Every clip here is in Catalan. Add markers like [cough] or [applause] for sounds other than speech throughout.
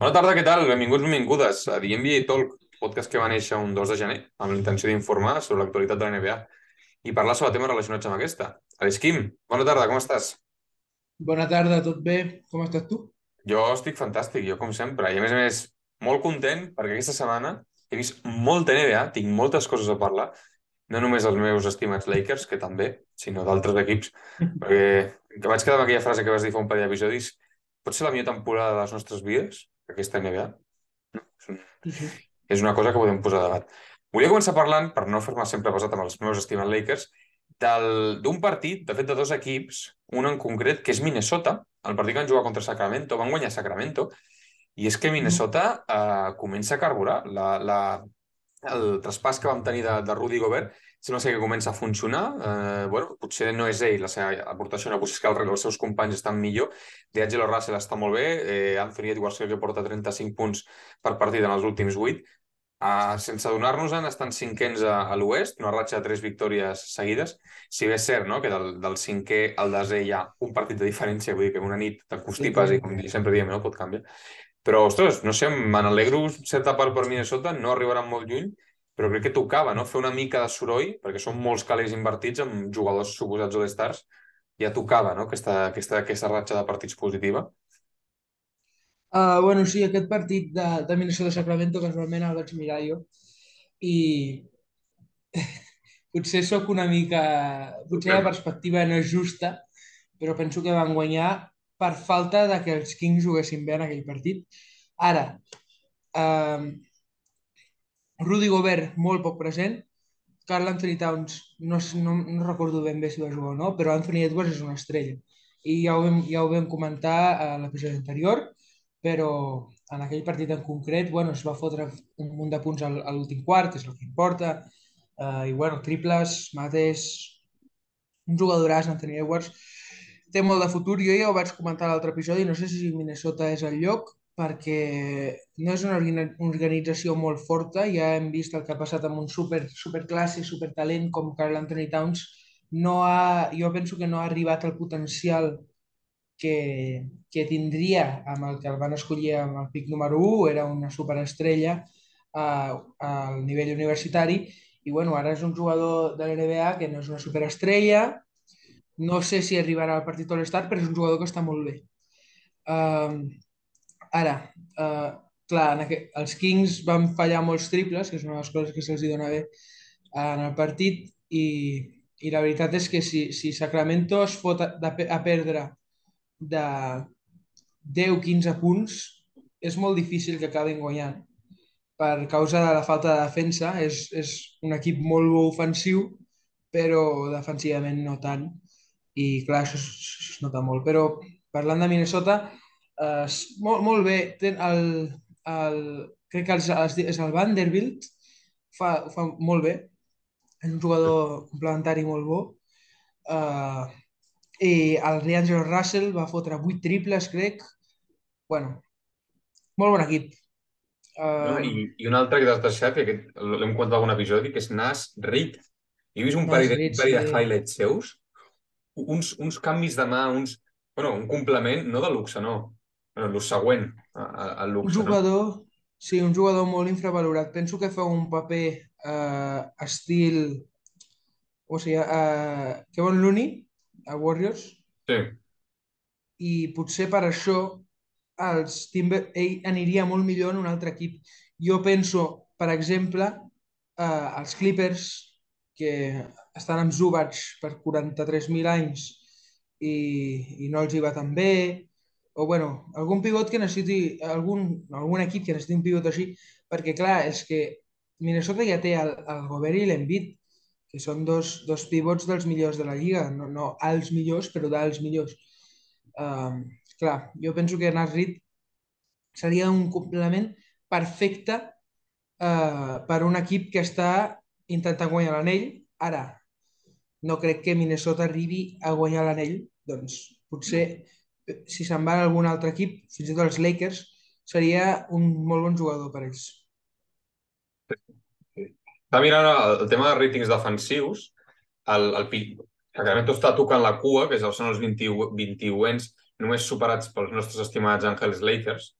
Bona tarda, què tal? Benvinguts, benvingudes a The NBA Talk, podcast que va néixer un 2 de gener amb la intenció d'informar sobre l'actualitat de la NBA i parlar sobre temes relacionats amb aquesta. Alice Kim, bona tarda, com estàs? Bona tarda, tot bé? Com estàs tu? Jo estic fantàstic, jo com sempre, i a més a més molt content perquè aquesta setmana he vist molta NBA, tinc moltes coses a parlar, no només els meus estimats Lakers, que també, sinó d'altres equips, [laughs] perquè vaig quedar amb aquella frase que vas dir fa un parell d'episodis, pot ser la millor temporada de les nostres vides? Aquesta NBA. No? És, un, Sí, sí. és una cosa que podem posar a debat. Volia començar parlant, per no fer-me sempre basat amb els meus estimats Lakers, del- d'un partit, de fet de dos equips, un en concret, que és Minnesota, el partit que van jugar contra Sacramento, van guanyar Sacramento, i és que Minnesota eh, comença a carburar. La, la, el traspàs que vam tenir de, de Rudy Gobert sembla ser que comença a funcionar. Eh, bueno, potser no és ell, la seva aportació, no, potser és que el, els seus companys estan millor. D'Angelo Russell està molt bé, eh, Anthony Edwards que porta 35 punts per partit en els últims 8. Uh, sense adonar-nos-en, estan cinquens a, a l'oest, una ratxa de tres victòries seguides. Si bé és cert no? que del, del cinquè al desè hi ha un partit de diferència, vull dir que una nit de costipes, i com sempre diem, no? pot canviar. Però, ostres, no sé, me n'alegro certa part per Minnesota, no arribaran molt lluny, però crec que tocava no? fer una mica de soroll, perquè són molts calés invertits amb jugadors suposats all-stars, ja tocava no? aquesta, aquesta, aquesta ratxa de partits positiva. Uh, bueno, sí, aquest partit de, de Minnesota-Sacramento casualment el vaig mirar jo i [laughs] potser sóc una mica... Potser la perspectiva no és justa, però penso que van guanyar per falta de que els Kings juguessin bé en aquell partit. Ara, um, Rudy Gobert molt poc present, Carl Anthony Towns no, no, no recordo ben bé si va jugar o no, però Anthony Edwards és una estrella. I ja ho vam, ja ho vam comentar a l'episodi anterior, però en aquell partit en concret, bueno, es va fotre un munt de punts a l'últim quart, és el que importa, uh, i bueno, triples, mates, un jugadoràs, Anthony Edwards, té molt de futur. Jo ja ho vaig comentar a l'altre episodi, no sé si Minnesota és el lloc, perquè no és una orga- organització molt forta, ja hem vist el que ha passat amb un super, super classe, super talent com Carl Anthony Towns, no ha, jo penso que no ha arribat al potencial que, que tindria amb el que el van escollir amb el pic número 1, era una superestrella uh, al nivell universitari, i bueno, ara és un jugador de l'NBA que no és una superestrella, no sé si arribarà al partit All-Star, però és un jugador que està molt bé. Um, ara, uh, clar, en aqu... els Kings van fallar molts triples, que és una de les coses que se'ls dona bé en el partit, i, i la veritat és que si, si Sacramento es fot a, a perdre de 10-15 punts, és molt difícil que acabin guanyant per causa de la falta de defensa. És, és un equip molt ofensiu, però defensivament no tant. I clar, això es, es nota molt. Però parlant de Minnesota, eh, s- molt, molt bé. Ten el, el, crec que els, els, és el Vanderbilt, fa, ho fa molt bé. És un jugador complementari molt bo. Uh, I el D'Angelo Russell va fotre 8 triples, crec. Bueno, molt bon equip. No? Um, I, I un altre que t'has deixat, que l'hem comentat en algun episodi, que és Nas Reed. He vist un Nas parell de, Reed, un parell de sí. highlights seus, uns, uns canvis de mà, uns... Bueno, un complement, no de luxe, no. El següent a- a- un luxe, no? jugador, sí, un jugador molt infravalorat. Penso que fa un paper uh, estil, o sigui, uh, Kevin Looney, a Warriors, Sí. i potser per això els Timber, ell aniria molt millor en un altre equip. Jo penso, per exemple, eh, els Clippers, que estan amb Zubac per 43.000 anys i, i no els hi va tan bé, o bueno, algun pivot que necessiti, algun, algun equip que necessiti un pivot així, perquè clar, és que Minnesota ja té el, el Gobert i l'Embiid, que són dos, dos pivots dels millors de la lliga, no, no els millors, però dels millors. Um, clar, jo penso que Nas Reed seria un complement perfecte uh, per un equip que està intentant guanyar l'anell. Ara, no crec que Minnesota arribi a guanyar l'anell, doncs potser eh, si se'n va a algun altre equip, fins i tot els Lakers, seria un molt bon jugador per ells. Està mirant el, el tema de ràtings defensius, el, el Sacramento està tocant la cua, que són els 21, 21ens, només superats pels nostres estimats Angeles Lakers.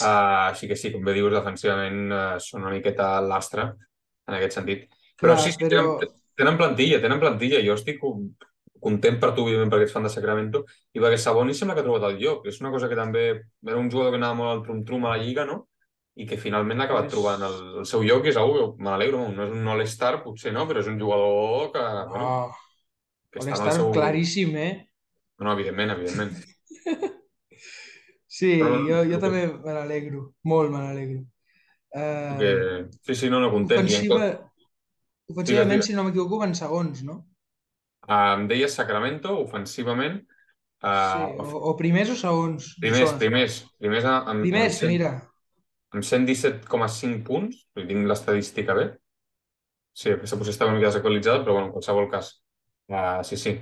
Uh, així que sí, com bé dius, defensivament uh, són una miqueta lastre en aquest sentit. Però Clar, sí, sí, però... tenen, tenen plantilla, tenen plantilla. Jo estic content per tu, òbviament, perquè ets fan de Sacramento, i perquè Sabonis sembla que ha trobat el lloc. És una cosa que també era un jugador que anava molt al trum-trum a la Lliga, no? I que finalment ha acabat És- trobant el, el seu lloc, i és algú, me n'alegro. No és un all-star, potser no, però és un jugador que, bueno, Oh, que ha està en el seu... claríssim, eh? No, no, evidentment, evidentment. Sí, Però- jo, jo també me n'alegro. Molt me n'alegro. Uh, Que... Sí, sí, no, no, content. Ofensiva, ofensivament, si no m'equivoco, van segons, no? Em deies Sacramento, ofensivament, Sí, uh, o, o primers o segons? primers, primers, primers amb, amb, Primers, cent- mira. amb 117,5 punts, tinc l'estadística bé. Sí, aquesta potser estava una mica desactualitzada, però bueno, en qualsevol cas. Uh, sí, sí.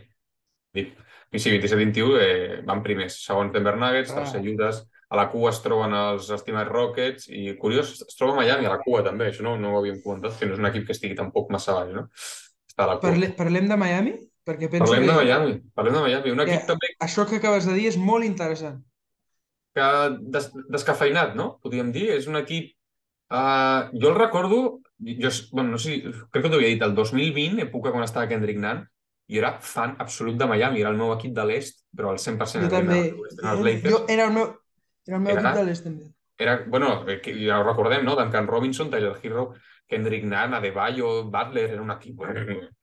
Dic. I sí, 27-21 eh, van primers. Segons Denver Nuggets, Ah. tercer Utah. A la cua es troben els estimats Rockets i, curiós, es troba Miami a la cua també. Això no, no ho havíem comentat, que no és un equip que estigui tampoc massa baix, no? Està a la cua. Parle, parlem de Miami? Perquè penso Parlem de que Miami. Parlem de Miami. Un que equip també això que acabes de dir és molt interessant. que des, descafeinat, no? Podríem dir. És un equip... Uh, jo el recordo, jo, bueno, no sé, crec que t'ho havia dit, el 2020, època quan estava Kendrick Nunn, jo era fan absolut de Miami, era el meu equip de l'est, però al 100% Jo també. eren els Lakers. Jo, era el meu, era el meu Era- equip de l'est, també. Era, bueno, eh, que ja ho recordem, no? Duncan Robinson, Tyler Hero, Kendrick Nunn, Adebayo, Butler, era un equip,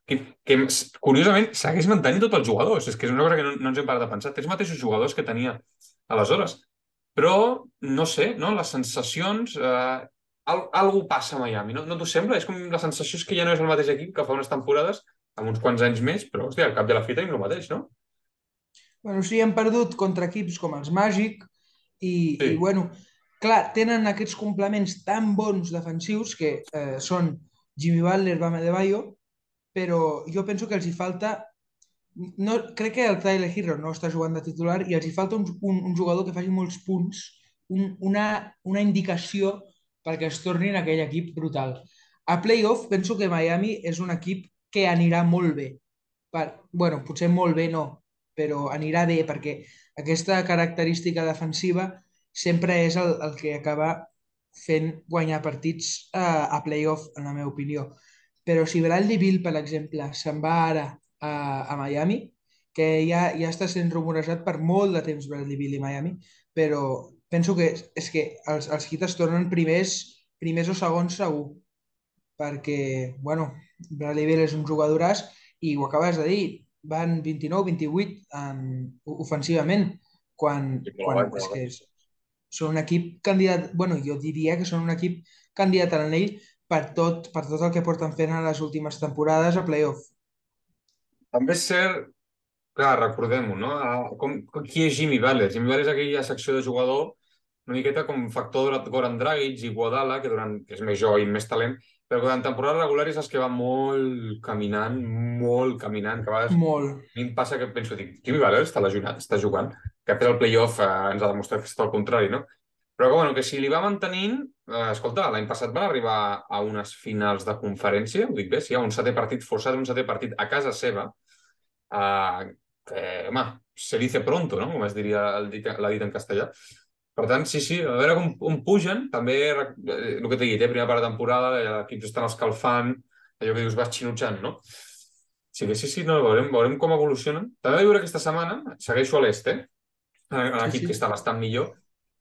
que, que curiosament segueix mantenint tots els jugadors. És que és una cosa que no, no ens hem parat de pensar. Té els mateixos jugadors que tenia aleshores. Però, no sé, no? les sensacions... Eh, al, algú passa a Miami, no? No t'ho sembla? És com la sensació és que ja no és el mateix equip que fa unes temporades, amb uns quants anys més, però, hòstia, al cap de la fi tenim el mateix, no? Bueno, sí, hem perdut contra equips com els Magic i, Sí. i bueno, clar, tenen aquests complements tan bons defensius que eh, són Jimmy Butler, Bam Adebayo, però jo penso que els hi falta no, crec que el Tyler Hero no està jugant de titular i els hi falta un, un, un jugador que faci molts punts, un, una, una indicació perquè es tornin aquell equip brutal. A playoff penso que Miami és un equip que anirà molt bé. Per, bueno, potser molt bé no, però anirà bé perquè aquesta característica defensiva sempre és el, el que acaba fent guanyar partits a, a playoff, en la meva opinió. Però si Bradley Bill, per exemple, se'n va ara a, a Miami, que ja, ja està sent rumorejat per molt de temps Bradley Bill i Miami, però penso que és que els, els Heat es tornen primers, primers o segons segur, perquè, bueno, Bradley Bill és un jugadoràs i ho acabes de dir, van 29-28 en, ofensivament, quan, Sí, quan és que és, són un equip candidat, bueno, jo diria que són un equip candidat a l'anell per tot, per tot el que porten fent en les últimes temporades a playoff. També és cert, clar, recordem-ho, no? Ah, Com, com, qui és Jimmy Butler? Jimmy Butler és aquella secció de jugador una miqueta com factor de Goran Dragic i Guadala, que durant, que és més jove i més talent, però durant temporada regular és que va molt caminant, molt caminant, que a vegades Molt. a mi em passa que penso, dic, Jimmy Butler està lesionat, està jugant, que després el playoff eh, ens ha demostrat que és tot el contrari, no? Però que, bueno, que si li va mantenint, eh, escolta, l'any passat van arribar a unes finals de conferència, ho dic bé, sí, a un setè partit forçat, un setè partit a casa seva, eh, que, home, se dice pronto, no? Com es diria el dit, la en castellà. Per tant, sí, sí, a veure com, on pugen, també eh, el que t'he dit, eh, primera part de temporada, l'equip estan escalfant, allò que dius, vas xinutxant, no? Sí que sí, sí, no, veurem, veurem com evolucionen. També veure aquesta setmana, segueixo a l'est, eh? En l'equip Sí, sí. que està bastant millor,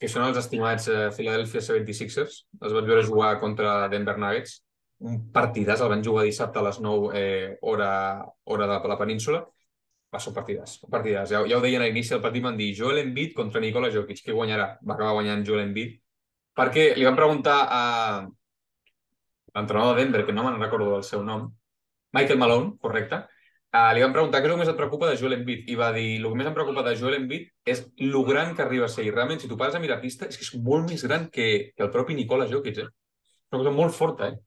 que són els estimats eh, Philadelphia 76ers. Els vaig veure jugar contra Denver Nuggets. Un partidàs, el van jugar dissabte a les 9 eh, hora, hora de la península. Va, són partidàs, un partidàs. Ja, ja ho deien a l'inici del partit, van dir Joel Embiid contra Nikola Jokic, qui guanyarà? Va acabar guanyant Joel Embiid. Perquè li van preguntar a l'entrenador de Denver, que no me'n recordo del seu nom, Michael Malone, correcte, Uh, li van preguntar què és el que més et preocupa de Joel Embiid i va dir, el que més em preocupa de Joel Embiid és lo gran que arriba a ser. I realment, si tu pares a mirar pista, és que és molt més gran que, que el propi Nikola Jokic, eh? Una cosa molt forta, eh?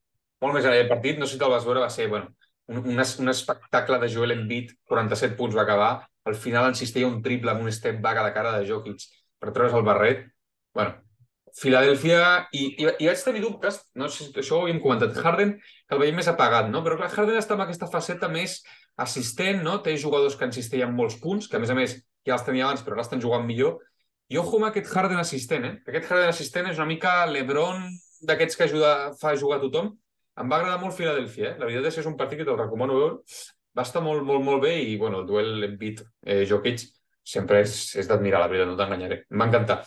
Molt més gran. El partit, no sé si te'l vas veure, va ser, bueno, un, un, un espectacle de Joel Embiid, 47 punts va acabar, al final insistia un triple amb un step back a la cara de Jokic per treure's el barret. Bueno, Filadèlfia, i, i, i vaig tenir dubtes, no sé si això ho havíem comentat, Harden, que el veiem més apagat, no? Però clar, Harden està en aquesta faceta més assistent, no? Té jugadors que insisteixen molts punts, que a més a més ja els tenia abans, però ara estan jugant millor, I ojo amb aquest Harden assistent, eh? Aquest Harden assistent és una mica l'Ebron d'aquests que ajuda, fa jugar a tothom. Em va agradar molt Filadèlfia, eh? La veritat és que és un partit que te'l recomano veure. Va estar molt, molt, molt bé i, bueno, el duel Embiid-Jokic eh, sempre és, és d'admirar, la veritat, no t'enganyaré. Em va encantar.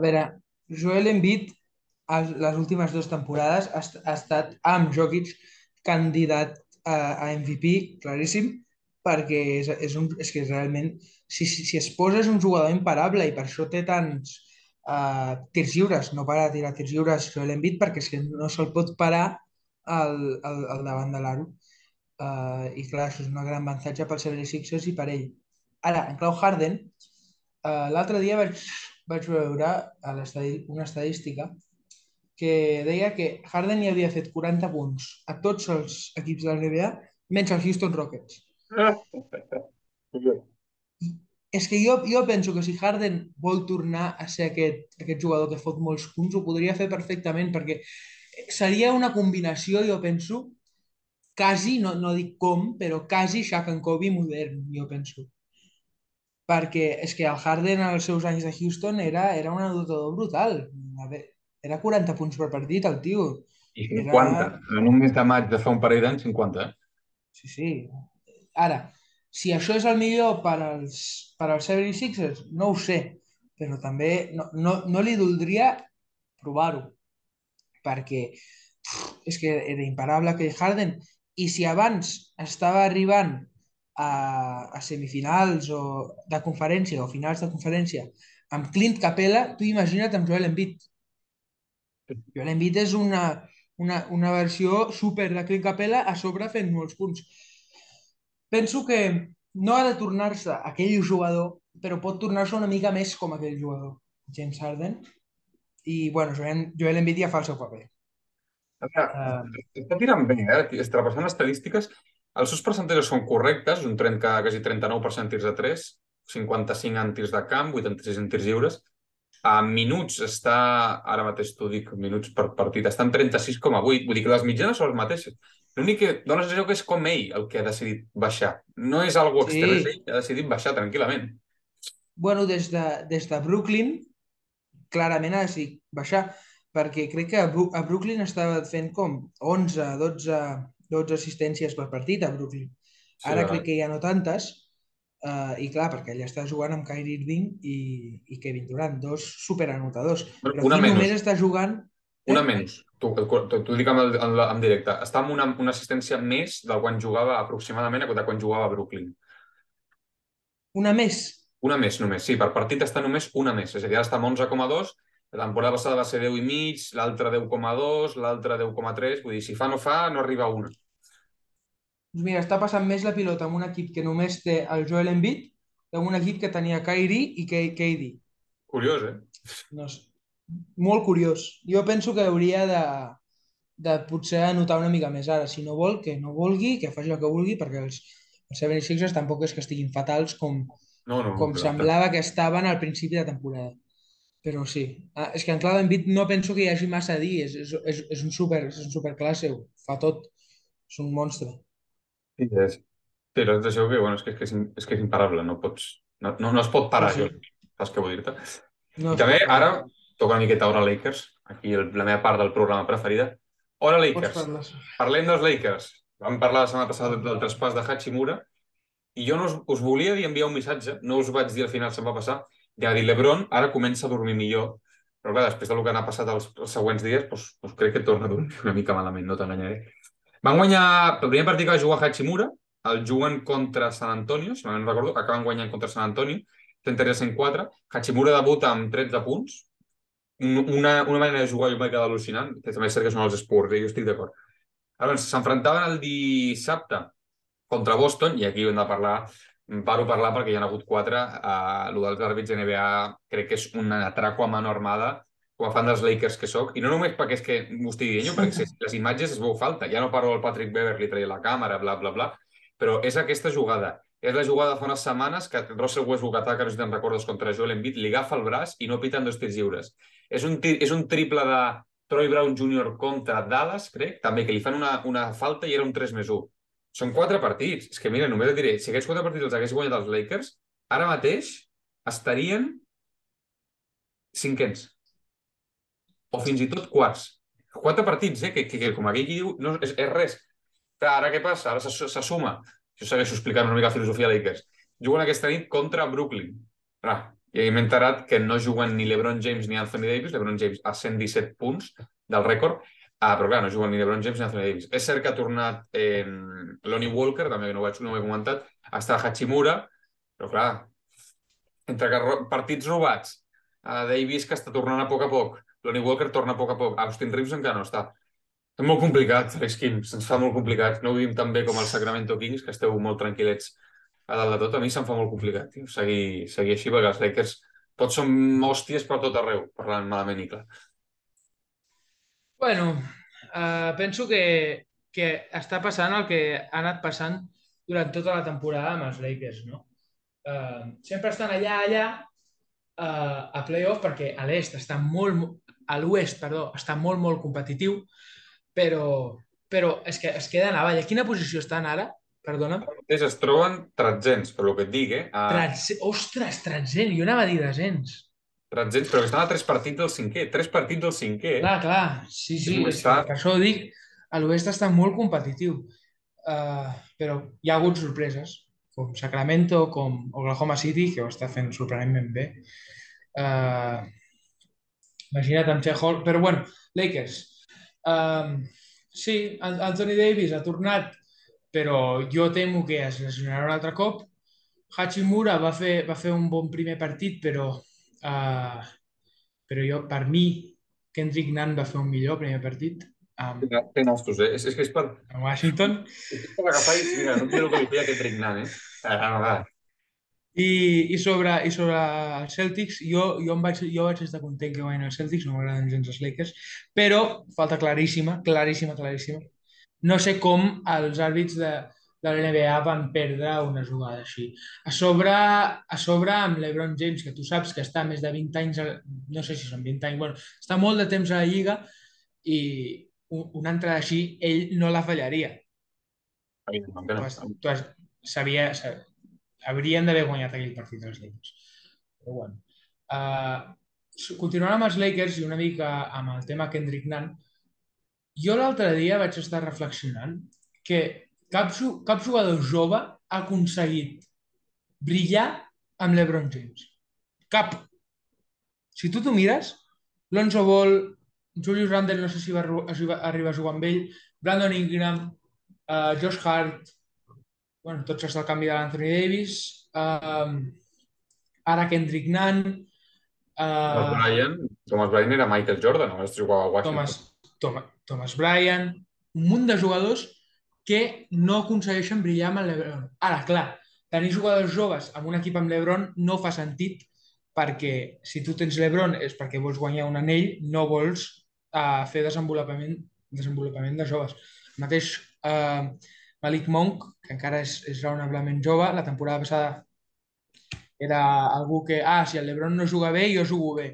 Veure, Joel Embiid les últimes dues temporades ha, estat amb Jokic candidat a, a MVP, claríssim, perquè és, és, un, és que realment, si, si, si es posa és un jugador imparable i per això té tants uh, tirs lliures, no para de tirar tirs lliures Joel Embiid perquè és que no se'l pot parar al, al, al davant de l'aro. Uh, I clar, això és un gran avantatge pels 76ers i per ell. Ara, en clau Harden, uh, l'altre dia vaig, vaig veure a una estadística que deia que Harden hi havia fet 40 punts a tots els equips de la NBA menys els Houston Rockets. [laughs] És que jo, jo penso que si Harden vol tornar a ser aquest, aquest jugador que fot molts punts, ho podria fer perfectament, perquè seria una combinació, jo penso, quasi, no, no dic com, però quasi Shaq and Kobe modern, jo penso. Perquè és que el Harden als seus anys de Houston era, era un adotador brutal. Era 40 punts per partit, el tio. I 50. Era... En un mes de maig de fa un parell d'anys, 50. Eh? Sí, sí. Ara, si això és el millor per als, per als 76ers, no ho sé, però també no, no, no li doldria provar-ho, perquè pff, és que era imparable aquell Harden, i si abans estava arribant a, a semifinals o de conferència o finals de conferència amb Clint Capella, tu imagina't amb Joel Embiid. Joel Embiid és una, una, una versió super de Clint Capella a sobre fent molts punts penso que no ha de tornar-se aquell jugador, però pot tornar-se una mica més com aquell jugador, James Harden. I, bueno, Joel, Joel Embiid ja fa el seu paper. Està tirant bé, eh? Està repassant estadístiques. Els seus percentatges són correctes, un 30, quasi 39% tirs de 3, 55 en tirs de camp, 86 en tirs lliures. A minuts està, ara mateix t'ho dic, minuts per partit, està en 36,8, vull dir que les mitjanes són les mateixes. L'únic que dona la sensació que és com ell el que ha decidit baixar. No és algo extern, sí. ell que ha decidit baixar tranquil·lament. Bueno, des de, des de Brooklyn, clarament ha decidit baixar, perquè crec que a, a Brooklyn estava fent com 11, 12, 12 assistències per partit a Brooklyn. Sí, Ara crec que ja no tantes, uh, i clar, perquè ella està jugant amb Kyrie Irving i, i Kevin Durant, dos superanotadors. Però Una aquí només està jugant... Una eh? menys. T'ho dic en, en, en directe. Està amb una, una assistència més del quan jugava aproximadament de quan jugava a Brooklyn. Una més? Una més, només. Sí, per partit està només una més. És a dir, ara està amb 11,2, la temporada passada va ser 10 i mig, l'altra 10,2, l'altra 10,3. Vull dir, si fa no fa, no arriba a una. Doncs mira, està passant més la pilota amb un equip que només té el Joel Embiid que amb un equip que tenia Kyrie i KD. Curiós, eh? No sé molt curiós. Jo penso que hauria de, de potser anotar una mica més ara. Si no vol, que no vulgui, que faci el que vulgui, perquè els, els 76ers tampoc és que estiguin fatals com, no, no, com semblava que estaven al principi de temporada. Però sí. Ah, és que en Clau Embiid no penso que hi hagi massa a dir. És, és, és, és un super, és un superclasse. Fa tot. És un monstre. Sí, és. Però és això que, bueno, és que, és que, és, és, que és imparable. No pots... No, no, no es pot parar, sí. jo. Saps què vull dir-te? No I també, ara, toca una miqueta hora Lakers, aquí el, la meva part del programa preferida. Hora Lakers. Parlem dels Lakers. Vam parlar la setmana passada del, del traspàs de Hachimura i jo no us, us volia dir enviar un missatge, no us vaig dir al final, se'm va passar, ja dir l'Ebron ara comença a dormir millor, però clar, després del que ha passat els, els següents dies, doncs, doncs crec que torna a dormir una mica malament, no t'enganyaré. Van guanyar, el primer partit que va jugar Hachimura, el juguen contra San Antonio, si no recordo, acaben guanyant contra San Antonio, 33-104. Hachimura debuta amb 13 punts, una, una manera de jugar jo m'he quedat al·lucinant, que també és cert que són els Spurs, eh? jo estic d'acord. Llavors, s'enfrontaven el dissabte contra Boston, i aquí hem de parlar, paro a parlar perquè hi ha hagut quatre, uh, el dels àrbits NBA crec que és una atraco a mano armada, com a fan dels Lakers que sóc, i no només perquè és que m'ho estigui dient jo, perquè [laughs] les imatges es veu falta, ja no parlo del Patrick Beverly traient la càmera, bla, bla, bla, però és aquesta jugada. És la jugada fa unes setmanes que Russell Westbrook ataca, no sé si te'n recordes, contra Joel Embiid, li agafa el braç i no piten dos tirs lliures. És un, és un triple de Troy Brown Jr. contra Dallas, crec, també, que li fan una, una falta i era un 3 més 1. Són quatre partits. És que, mira, només et diré, si aquests quatre partits els hagués guanyat els Lakers, ara mateix estarien cinquens. O fins i tot quarts. Quatre partits, eh? Que, que, que com aquí diu, no, és, és res. Però ara què passa? Ara se, suma. Jo segueixo explicant una mica la filosofia de Lakers. Juguen aquesta nit contra Brooklyn. Ah, I m'he enterat que no juguen ni LeBron James ni Anthony Davis. LeBron James a 117 punts del rècord. Ah, però clar, no juguen ni LeBron James ni Anthony Davis. És cert que ha tornat eh, Lonnie Walker, també no ho, vaig, no ho he comentat. Està Hachimura, però clar, entre que partits robats, a Davis que està tornant a poc a poc, Lonnie Walker torna a poc a poc, Austin Reeves encara no està. És molt complicat, els Kings, se'ns fa molt complicat. No ho vivim tan bé com el Sacramento Kings, que esteu molt tranquil·lets a dalt de tot. A mi se'm fa molt complicat, tio, seguir, seguir així, perquè els Lakers tots són hòsties per tot arreu, parlant malament i clar. Bueno, uh, penso que, que està passant el que ha anat passant durant tota la temporada amb els Lakers, no? Uh, sempre estan allà, allà, uh, a playoff, perquè a l'est està molt, a l'oest, perdó, està molt, molt competitiu, però, però és que es queden a avall. A quina posició estan ara? Perdona. Es troben tretzents, per lo que et dic, eh? A... Tretze... Ostres, tretzent, jo anava a dir desens. Tretzents, però que estan a tres partits del cinquè. Tres partits del cinquè. Clar, clar, sí, sí, és està... per això ho dic. A l'oest està molt competitiu. Uh, però hi ha hagut sorpreses, com Sacramento, com Oklahoma City, que ho està fent sorprenentment bé. Uh, Imagina't amb Che Hall. Però bueno, Lakers. Um, sí, Anthony Davis ha tornat, però jo temo que es lesionarà un altre cop. Hachimura va fer, va fer un bon primer partit, però, uh, però jo, per mi, Kendrick Nunn va fer un millor primer partit. Um, Té nostres, eh? És, és que és per... A Washington. És per agafar i... Mira, no quiero que li feia Kendrick Nunn, eh? Ah, va. I, i, sobre, i sobre els Celtics, jo, jo, em vaig, jo vaig estar content que guanyin els Celtics, no m'agraden gens els Lakers, però falta claríssima, claríssima, claríssima. No sé com els àrbits de, de l'NBA van perdre una jugada així. A sobre, a sobre amb l'Ebron James, que tu saps que està més de 20 anys, no sé si són 20 anys, bueno, està molt de temps a la Lliga i una entrada així ell no la fallaria. Tu has, tu has, sabia, sabia, haurien d'haver guanyat aquell partit dels Lakers. Però bueno. Uh, continuant amb els Lakers i una mica amb el tema Kendrick Nunn, jo l'altre dia vaig estar reflexionant que cap, cap jugador jove ha aconseguit brillar amb l'Ebron James. Cap. Si tu t'ho mires, Lonzo Ball, Julius Randle no sé si va, si va arribar a jugar amb ell, Brandon Ingram, uh, Josh Hart, bueno, tots els del canvi de l'Anthony Davis, um, ara Kendrick Nunn... Uh, Thomas Bryan, Thomas Bryan era Michael Jordan, no? jugava a Washington. Thomas, Thomas, Thomas Bryan, un munt de jugadors que no aconsegueixen brillar amb el LeBron. Ara, clar, tenir jugadors joves amb un equip amb LeBron no fa sentit perquè si tu tens LeBron és perquè vols guanyar un anell, no vols uh, fer desenvolupament, desenvolupament de joves. El mateix uh, Malik Monk, que encara és, és raonablement jove, la temporada passada era algú que, ah, si el Lebron no juga bé, jo jugo bé.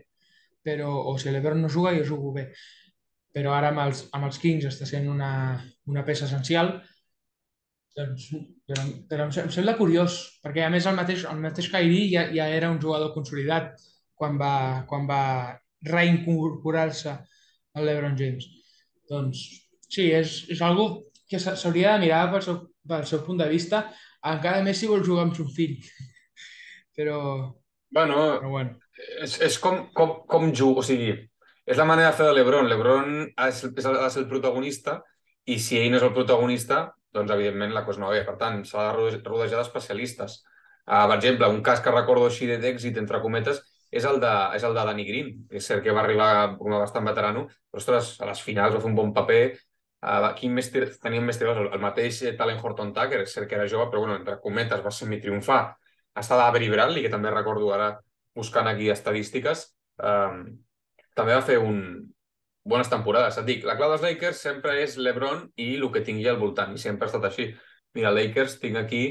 Però, o si el Lebron no juga, jo jugo bé. Però ara amb els, amb els Kings està sent una, una peça essencial. Doncs, però, però em, em sembla curiós, perquè a més el mateix, el mateix Kyrie ja, ja era un jugador consolidat quan va, quan va reincorporar-se al LeBron James. Doncs sí, és, és algo que s'hauria de mirar pel seu, pel seu punt de vista, encara més si vol jugar amb son fill. [laughs] Però... Bueno, però bueno. és, és com, com, com juga, o sigui, és la manera de fer de l'Ebron. L'Ebron ha, de ser el protagonista i si ell no és el protagonista, doncs evidentment la cosa no va bé. Per tant, s'ha de rodejar d'especialistes. Uh, per exemple, un cas que recordo així d'èxit, entre cometes, és el de, és el de Danny Green. És cert que va arribar com a bastant veterano, però ostres, a les finals va fer un bon paper, Uh, aquí més teníem més tiradors. El, el mateix Talent Horton Tucker, és cert que era jove, però bueno, entre cometes va semitriomfar. Està d'Avery Bradley, que també recordo ara buscant aquí estadístiques. Um, també va fer un... bones temporades. Et dic, la clau dels Lakers sempre és l'Ebron i el que tingui al voltant, i sempre ha estat així. Mira, Lakers tinc aquí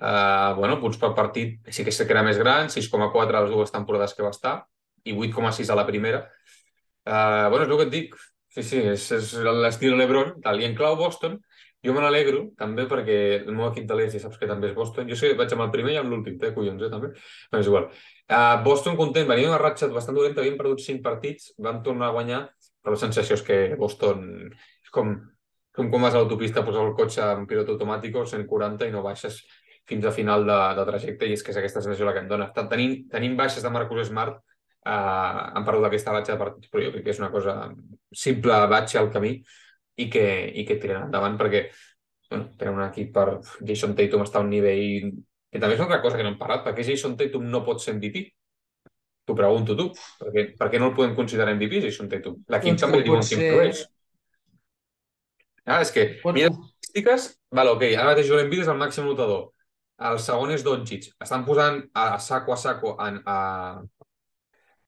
uh, bueno, punts per partit, sí que sé que era més gran, 6,4 a les dues temporades que va estar, i 8,6 a la primera. Uh, bueno, és el que et dic, Sí, sí, és, és l'estil LeBron, tal, i en clau Boston, Jo me n'alegro, també, perquè el meu equip de l'est saps que també és Boston. Jo sé, vaig amb el primer i amb l'últim, té collons, eh, també. Però és igual. Uh, Boston content, venia una ratxa bastant dolenta, havien perdut 5 partits, van tornar a guanyar, però la sensació és que Boston és com, com quan vas a l'autopista, posar el cotxe en pilot automàtic, 140 i no baixes fins a final de, de trajecte, i és que és aquesta sensació la que em dona. Tenint, tenint baixes de Marcus Smart, uh, han perdut aquesta batxa de partits, però jo crec que és una cosa simple, batxa al camí, i que, i que tiren endavant perquè bueno, tenen un equip per Jason Tatum està a un nivell que també és una altra cosa que no hem parlat per què Jason Tatum no pot ser MVP? T'ho pregunto tu, per què, per què no el podem considerar MVP Jason Tatum? L'equip doncs també diuen ser... que és. Ah, és que, pot... mira les estadístiques, vale, ok, ara mateix Joel Embiid és el màxim notador. El segon és Doncic. Estan posant a, a saco a saco a, a,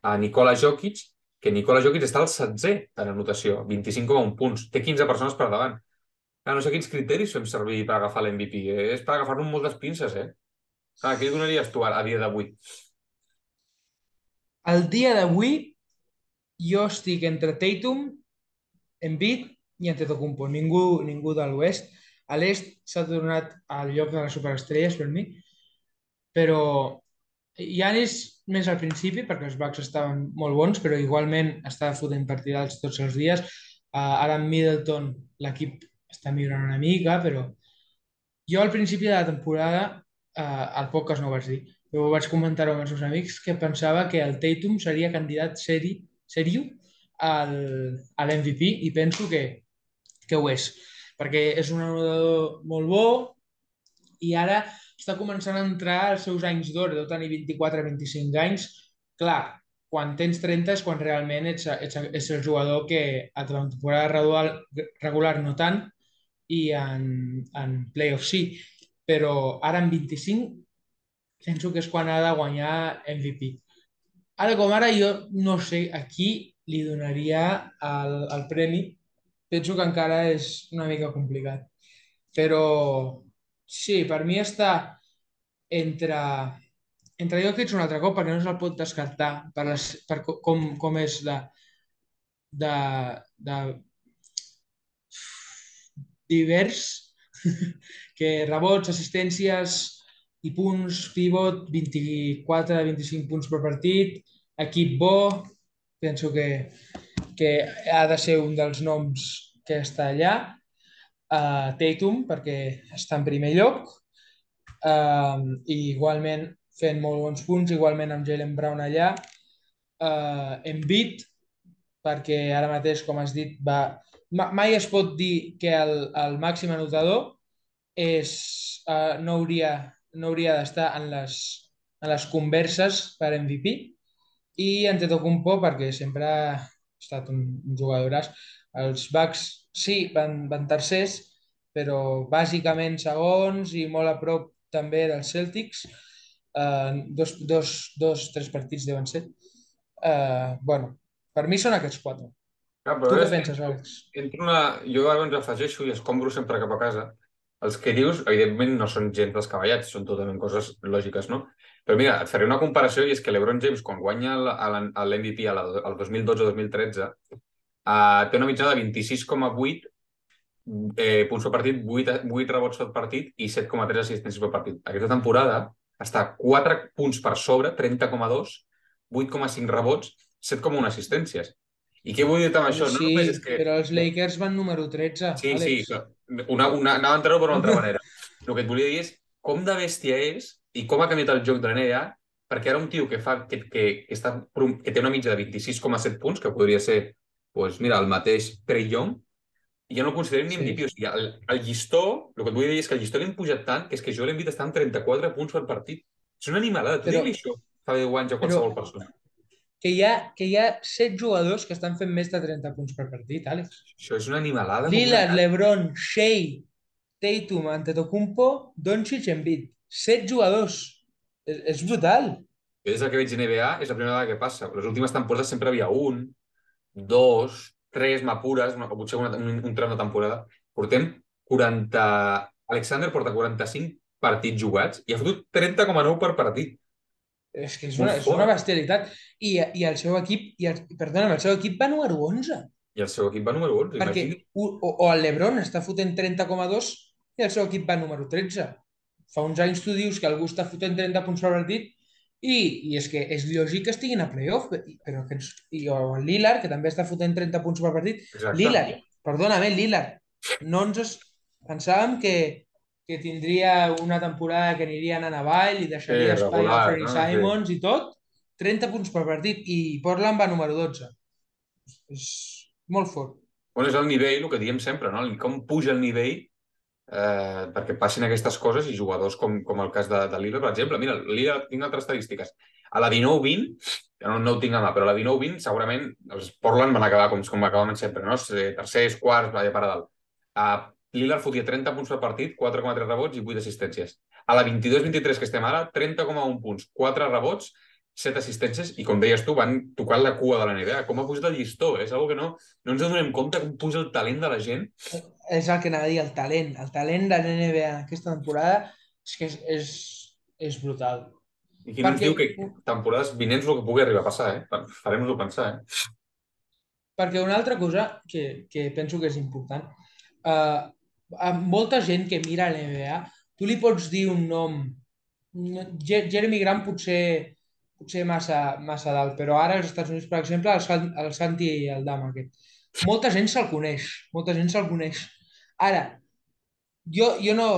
a Nikola Jokic que Nicola Jokic està al setzè en anotació, 25,1 punts. Té 15 persones per davant. Ah, no sé quins criteris fem servir per agafar l'MVP. Eh? És per agafar-lo amb moltes pinces, eh? Ah, què donaries tu a, dia d'avui? El dia d'avui jo estic entre Tatum, Embiid i Antetokounmpo. Ningú, ningú de l'oest. A l'est s'ha tornat al lloc de les superestrelles per mi, però Janis més al principi, perquè els Bucks estaven molt bons, però igualment estava fotent partidals tots els dies. Uh, ara amb Middleton l'equip està millorant una mica, però jo al principi de la temporada, uh, al podcast no ho vaig dir, ho vaig comentar amb els meus amics, que pensava que el Tatum seria candidat seri, seriu al, a l'MVP i penso que, que ho és, perquè és un anotador molt bo i ara està començant a entrar als seus anys d'or, deu tenir 24-25 anys. Clar, quan tens 30 és quan realment ets, ets, ets el jugador que a la temporada regular, regular no tant i en, en playoff sí, però ara en 25 penso que és quan ha de guanyar MVP. Ara com ara jo no sé a qui li donaria el, el premi, penso que encara és una mica complicat. Però Sí, per mi està entre, entre jo que ets un altre cop perquè no se'l pot descartar per, les, per com, com és de, de, de divers [laughs] que rebots, assistències i punts, pivot, 24-25 punts per partit, equip bo, penso que, que ha de ser un dels noms que està allà. Uh, Tatum, perquè està en primer lloc, uh, i igualment fent molt bons punts, igualment amb Jalen Brown allà, uh, Embiid, perquè ara mateix, com has dit, va... mai es pot dir que el, el màxim anotador és, uh, no hauria, no hauria d'estar en, les, en les converses per MVP i Antetokounmpo perquè sempre ha estat un, un jugadoràs. Els Bucks sí, van, van tercers, però bàsicament segons i molt a prop també dels Celtics. Uh, dos, dos, dos, tres partits deuen ser. Uh, bueno, per mi són aquests quatre. Ah, tu què penses, Àlex? Entre una... Jo ara ens afegeixo i escombro sempre cap a casa. Els que dius, evidentment, no són gens descabellats, són totalment coses lògiques, no? Però mira, et faré una comparació i és que l'Ebron James, quan guanya l'MVP al 2012-2013, Uh, té una mitjana de 26,8 eh, punts per partit, 8, 8 rebots per partit i 7,3 assistències per partit. Aquesta temporada està 4 punts per sobre, 30,2, 8,5 rebots, 7,1 assistències. I què vull dir amb això? Sí, no és que... però els Lakers van número 13, Sí, Àlex. sí, una, una, anava a entrar-ho per una altra manera. El que et volia dir és com de bèstia és i com ha canviat el joc de la NBA perquè ara un tio que, fa, que, que, que, està, que té una mitja de 26,7 punts, que podria ser pues mira, el mateix Trey Young, i ja no el considerem ni MVP. Sí. O sigui, el, el llistó, el que et vull dir és que el llistó l'hem pujat tant que és que Joel Embiid està amb 34 punts per partit. És una animalada. Tu però, això fa 10 anys a qualsevol però, persona. Que hi, ha, que hi ha 7 jugadors que estan fent més de 30 punts per partit, Àlex. Això és una animalada. Lillard, LeBron, Shea, Tatum, Antetokounmpo, Doncic, Embiid. 7 jugadors. És, és brutal. Des que veig NBA és la primera vegada que passa. Les últimes temporades sempre havia un, dos, tres m'apures, o potser un, un, un tram de temporada, portem 40... Alexander porta 45 partits jugats i ha fotut 30,9 per partit. És que és una, és una bestialitat. I, I el seu equip, i el, perdona, el seu equip va número 11. I el seu equip va número 11, Perquè o, o el Lebron està fotent 30,2 i el seu equip va número 13. Fa uns anys tu dius que algú està fotent 30 punts per partit i, i és que és lògic que estiguin a playoff, però que ens, i, o el Lillard, que també està fotent 30 punts per partit. Exacte. Lillard, perdona'm, Lillard, no ens es... pensàvem que, que tindria una temporada que aniria anant avall i deixaria Sí, espai a Anthony no? Simons i tot, 30 punts per partit i Portland va número 12. És molt fort. Bueno, és el nivell, el que diem sempre, no? Com puja el nivell eh, perquè passin aquestes coses i jugadors com, com el cas de, de Lillard, per exemple. Mira, Lillard tinc altres estadístiques. A la 19-20, ja no, no ho tinc a mà, però a la 19-20 segurament els Portland van acabar com, com acabaven sempre, no? Tercers, quarts, vaja, per a dalt. Uh, Lillard fotia 30 punts per partit, 4,3 rebots i 8 assistències. A la 22-23 que estem ara, 30,1 punts, 4 rebots, 7 assistències i, com deies tu, van tocant la cua de la NBA. Com ha pujat el llistó, eh? és una que no, no ens adonem compte com puja el talent de la gent. És el que anava a dir, el talent. El talent de l'NBA aquesta temporada és que és, és, és brutal. I qui ens diu que temporades vinents el que pugui arribar a passar, eh? Farem-nos-ho pensar, eh? Perquè una altra cosa que, que penso que és important, uh, a molta gent que mira l'NBA, tu li pots dir un nom, Jeremy Grant potser potser massa, massa dalt, però ara als Estats Units, per exemple, el, el Santi i el Dama aquest. Molta gent se'l coneix, molta gent se'l coneix. Ara, jo, jo no,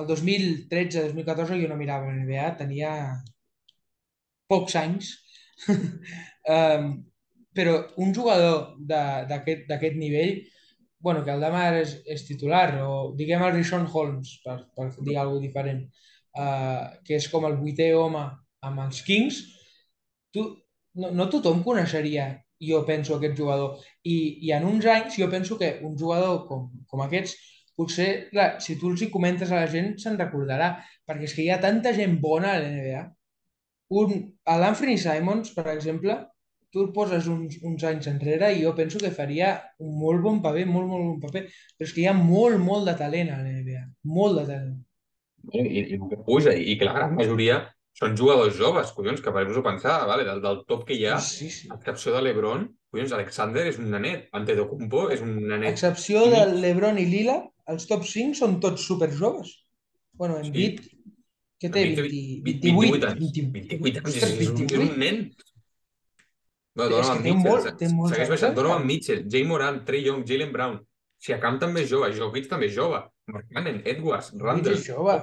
el 2013-2014 jo no mirava l'NBA, tenia pocs anys, [laughs] um, però un jugador d'aquest nivell, bueno, que el Dama és, és titular, o diguem el Rishon Holmes, per, per dir alguna diferent, uh, que és com el vuitè home amb els Kings, tu, no, no tothom coneixeria, jo penso, aquest jugador. I, I en uns anys jo penso que un jugador com, com aquests, potser, clar, si tu els hi comentes a la gent, se'n recordarà, perquè és que hi ha tanta gent bona a l'NBA. Un, a l'Anthony Simons, per exemple, tu el poses uns, uns anys enrere i jo penso que faria un molt bon paper, molt, molt bon paper, però és que hi ha molt, molt de talent a l'NBA, molt de talent. I, i, i que puja, i, i que la gran majoria són jugadors joves, collons, que parem-nos-ho pensar, vale? del, del top que hi ha, sí, sí. excepció de l'Ebron, collons, Alexander és un nanet, Antetokounmpo és un nanet. Excepció de l'Ebron i Lila, els top 5 són tots super joves. Bueno, en sí. què té? 20, 20, 28, 28 anys. 28 anys, és, és, un, és un nen. No, Donovan Mitchell, molt, té molt segueix baixant. Donovan Mitchell, Jay Moran, Trey Young, Jalen Brown. Siakam també és jove, Jokic també és jove. Mark Cannon, Edwards, Randall. És jove.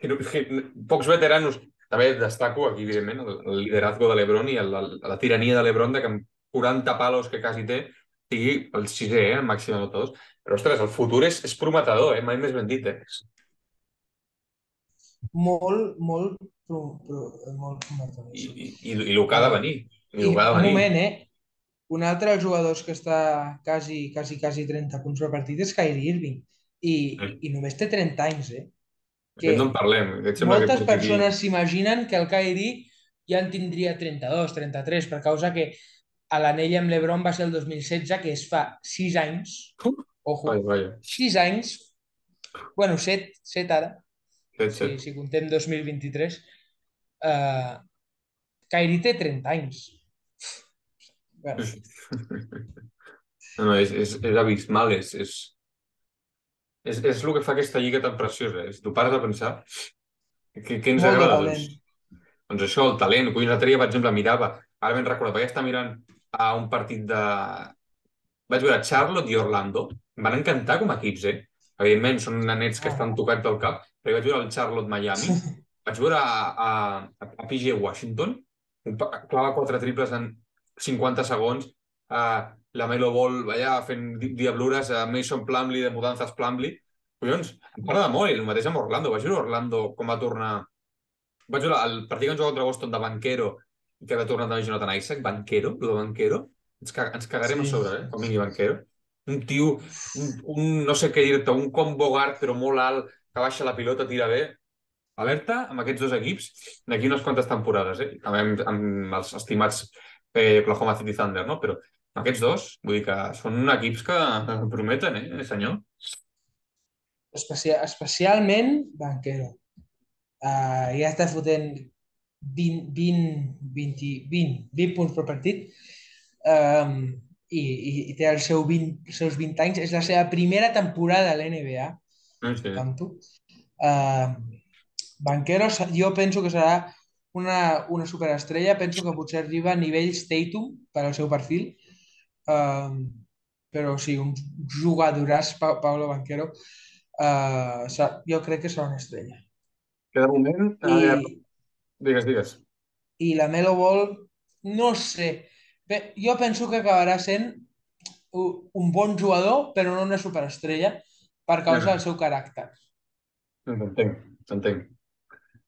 Que, que, pocs veteranos. També destaco aquí, evidentment, el, el liderazgo de l'Ebron i el, el, la tirania de l'Ebron de que amb 40 palos que quasi té sigui el sisè, eh, el màxim anotadors. Però, ostres, el futur és, és prometedor, eh? mai més ben dit. Eh? Molt, molt, pro, pro, molt prometedor. I, i, i, i el que ha de venir. I, I un moment, eh? Un altre dels jugadors que està quasi, quasi, quasi 30 punts per partit és Kyrie Irving. I, Sí. i només té 30 anys, eh? Que no en parlem. Sembla moltes que persones s'imaginen que el Kyrie ja en tindria 32, 33, per causa que a l'anell amb l'Ebron va ser el 2016, que es fa 6 anys. Ojo, vaja. 6 anys. Bueno, 7, 7 ara, Set, si, set. si contem 2023. Uh, Kyrie té 30 anys. Bueno, [laughs] No, no, és, és, és abismal, és, és, és, és el que fa aquesta lliga tan preciosa. És, tu pares a pensar què, què ens Molt agrada, doncs, doncs això, el talent. Collons, l'altre dia, per exemple, mirava, ara ben recordat, vaig estar mirant a un partit de... Vaig veure Charlotte i Orlando. Em van encantar com a equips, eh? Evidentment, són nanets que Ah. estan tocats del cap, però vaig veure el Charlotte-Miami, vaig veure a, a, a PG Washington, clava quatre triples en 50 segons, uh, la Melo Ball allà fent di- diablures, a Mason Plumlee de Mudanzas Plumlee. Collons, em m'agrada molt, i el mateix amb Orlando. Vaig veure Orlando com va tornar... Vaig veure el partit que ens jugava contra Boston de Banquero i que va tornar també Jonathan Isaac, Banquero, el de Banquero. Ens, ca ens cagarem Sí. a sobre, eh? Com vingui Banquero. Un tio, un, un no sé què dir-te, un combo guard però molt alt, que baixa la pilota, tira bé. Alerta amb aquests dos equips d'aquí unes quantes temporades, eh? També amb, amb els estimats eh, Oklahoma City Thunder, no? Però aquests dos, vull dir que són equips que [laughs] prometen, eh, senyor? Especia especialment Banquero. Uh, ja està fotent 20, 20, 20, 20, 20 punts per partit. Um, i, i, i té el seu 20, els seus 20 anys. És la seva primera temporada a l'NBA. Sí. Tanto. Uh, Banquero, jo penso que serà una, una superestrella. Penso que potser arriba a nivells Tatum per al seu perfil. Uh, però sí, un jugadoràs, pa Pablo Banquero, uh, jo crec que serà una estrella. Que de moment... I, eh, digues, digues. I la Melo Ball, no sé. Bé, jo penso que acabarà sent un bon jugador, però no una superestrella, per causa del seu caràcter. T'entenc, t'entenc.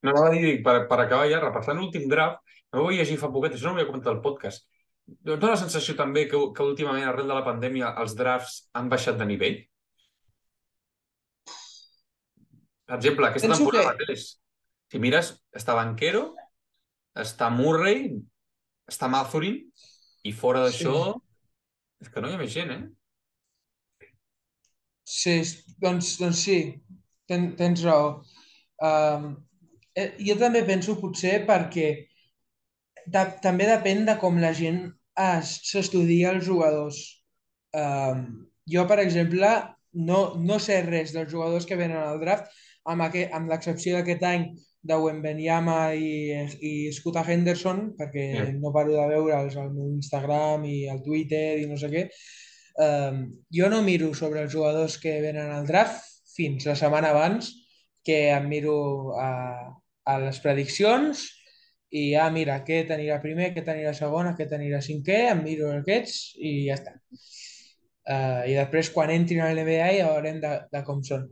No, a dir, per, per acabar ja, repassant l'últim draft, no ho vaig llegir fa poquet, això no ho havia comentat al podcast. Dóna la sensació també que, que últimament, arrel de la pandèmia, els drafts han baixat de nivell? Per exemple, aquesta Penso temporada que... mateix, si mires, està Banquero, està Murray, està Mathurin, i fora d'això, sí. és que no hi ha més gent, eh? Sí, doncs, doncs sí, Ten, tens raó. Um, eh, jo també penso potser perquè de, també depèn de com la gent s'estudia els jugadors. Um, jo, per exemple, no, no sé res dels jugadors que venen al draft, amb, aquest, amb l'excepció d'aquest any de Wembenyama i, i Scott Henderson, perquè yeah. no paro de veure'ls al meu Instagram i al Twitter i no sé què. Um, jo no miro sobre els jugadors que venen al draft fins la setmana abans, que em miro a, a les prediccions i, ah, mira, aquest anirà primer, aquest anirà segon, aquest anirà cinquè, em miro aquests i ja està. Uh, I després, quan entrin a l'NBA, ja veurem de, de com són.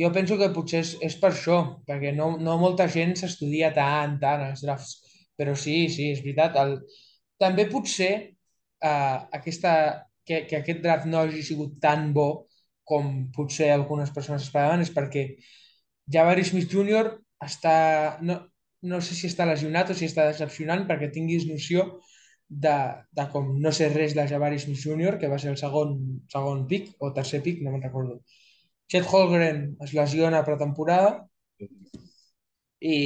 Jo penso que potser és, és per això, perquè no, no molta gent s'estudia tant, tant els drafts. Però sí, sí, és veritat. El... També potser uh, aquesta, que, que aquest draft no hagi sigut tan bo com potser algunes persones esperaven és perquè Jabari Smith Jr. està... No, no sé si està lesionat o si està decepcionant perquè tinguis noció de, de com no sé res de Jabari Smith Jr., que va ser el segon, segon pic o tercer pic, no me'n recordo. Chet Holgren es lesiona a pretemporada i,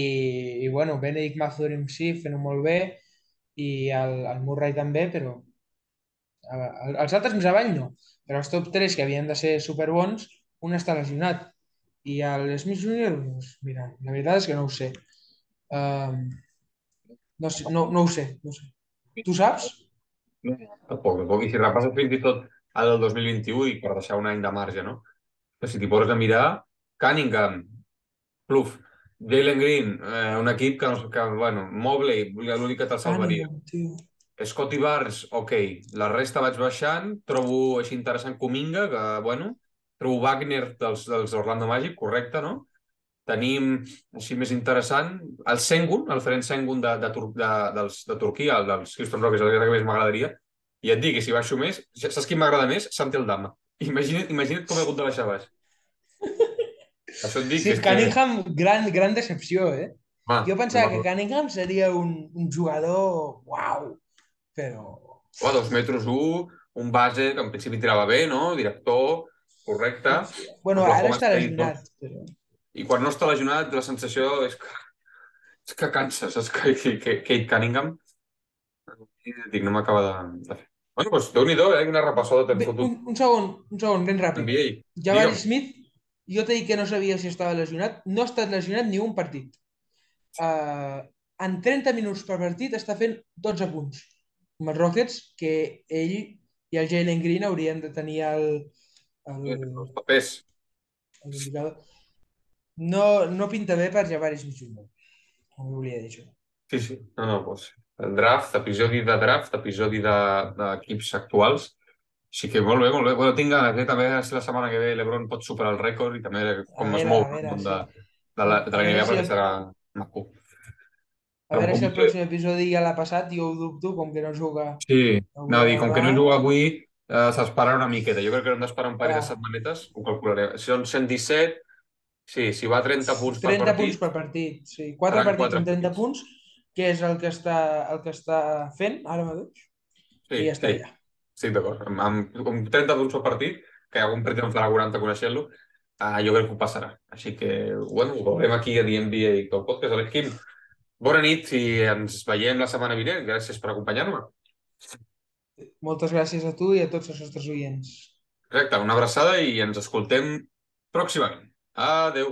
i bueno, Benedict Mathurin sí, fent-ho molt bé i el, el Murray també, però els altres més avall no, però els top 3 que havien de ser superbons, un està lesionat i el Smith Jr., doncs, mira, la veritat és que no ho sé. Um, no, sé no, no ho sé, no sé. Tu saps? No, tampoc, tampoc. I si repasses fins i tot el del 2021 i per deixar un any de marge, no? Però si t'hi poses a mirar, Cunningham, Pluf, Jalen Green, eh, un equip que, que bueno, Mobley, l'únic que te'l salvaria. Scotty Barnes, ok. La resta vaig baixant. Trobo així interessant Cominga, que, bueno, trobo Wagner dels, dels Orlando Magic, correcte, no? Tenim, així més interessant, el Sengun, el Ferenc Sengun de, de, Tur de, dels, de Turquia, el dels Houston Rockets, el que més m'agradaria. I et dic si baixo més, saps qui m'agrada més? Santi Aldama. Imagina't, imagina't com he hagut de baixar baix. [laughs] Això et dic sí, que Cunningham, que... gran, gran decepció, eh? Ah, jo pensava que Cunningham seria un, un jugador uau, però... Oh, dos metres un, un base que en principi tirava bé, no? Director, correcte. Bueno, ara està lesionat. Però... I quan no està lesionat, la sensació és que, és que cansa, saps? Que, que, que Kate Cunningham dic, no m'acaba de, de fer. Bueno, doncs déu-n'hi-do, eh? Una repassada t'hem fotut. Un, un segon, un segon, ben ràpid. NBA. Jabari Smith, jo t'he dit que no sabia si estava lesionat. No ha estat lesionat ni un partit. Uh, en 30 minuts per partit està fent 12 punts. Amb els Rockets, que ell i el Jalen Green haurien de tenir el, el, els papers. El no, no pinta bé per Javaris. No volia dir això. Sí, sí. No, no, doncs, el draft, episodi de draft, episodi d'equips de, actuals. Sí que molt bé, molt bé. Bueno, tinc ganes, eh? també si la setmana que ve l'Ebron pot superar el rècord i també com es mou món de, de la, de la NBA perquè serà maco. A veure si el pròxim episodi ja l'ha passat, jo ho dubto, com que no juga... Sí, no, dir, com que no juga avui, Uh, S'espera una miqueta. Jo crec que hem d'esperar un parell de setmanetes. Ho calcularé. Si són 117, sí, si va 30 punts 30 per partit... 30 punts per partit, sí. 4 partits 4 amb 30 punts. punts, que és el que està, el que està fent ara mateix. Sí, I ja està sí. allà. Estic d'acord. Amb, amb, amb 30 punts per partit, que hi ha algun partit en farà 40 coneixent-lo, uh, jo crec que ho passarà. Així que, bueno, ho veurem aquí a DNBA i tot podcast. Alex Quim, bona nit i ens veiem la setmana vinent. Gràcies per acompanyar-me. Moltes gràcies a tu i a tots els nostres oients. Correcte, una abraçada i ens escoltem pròximament. Adeu.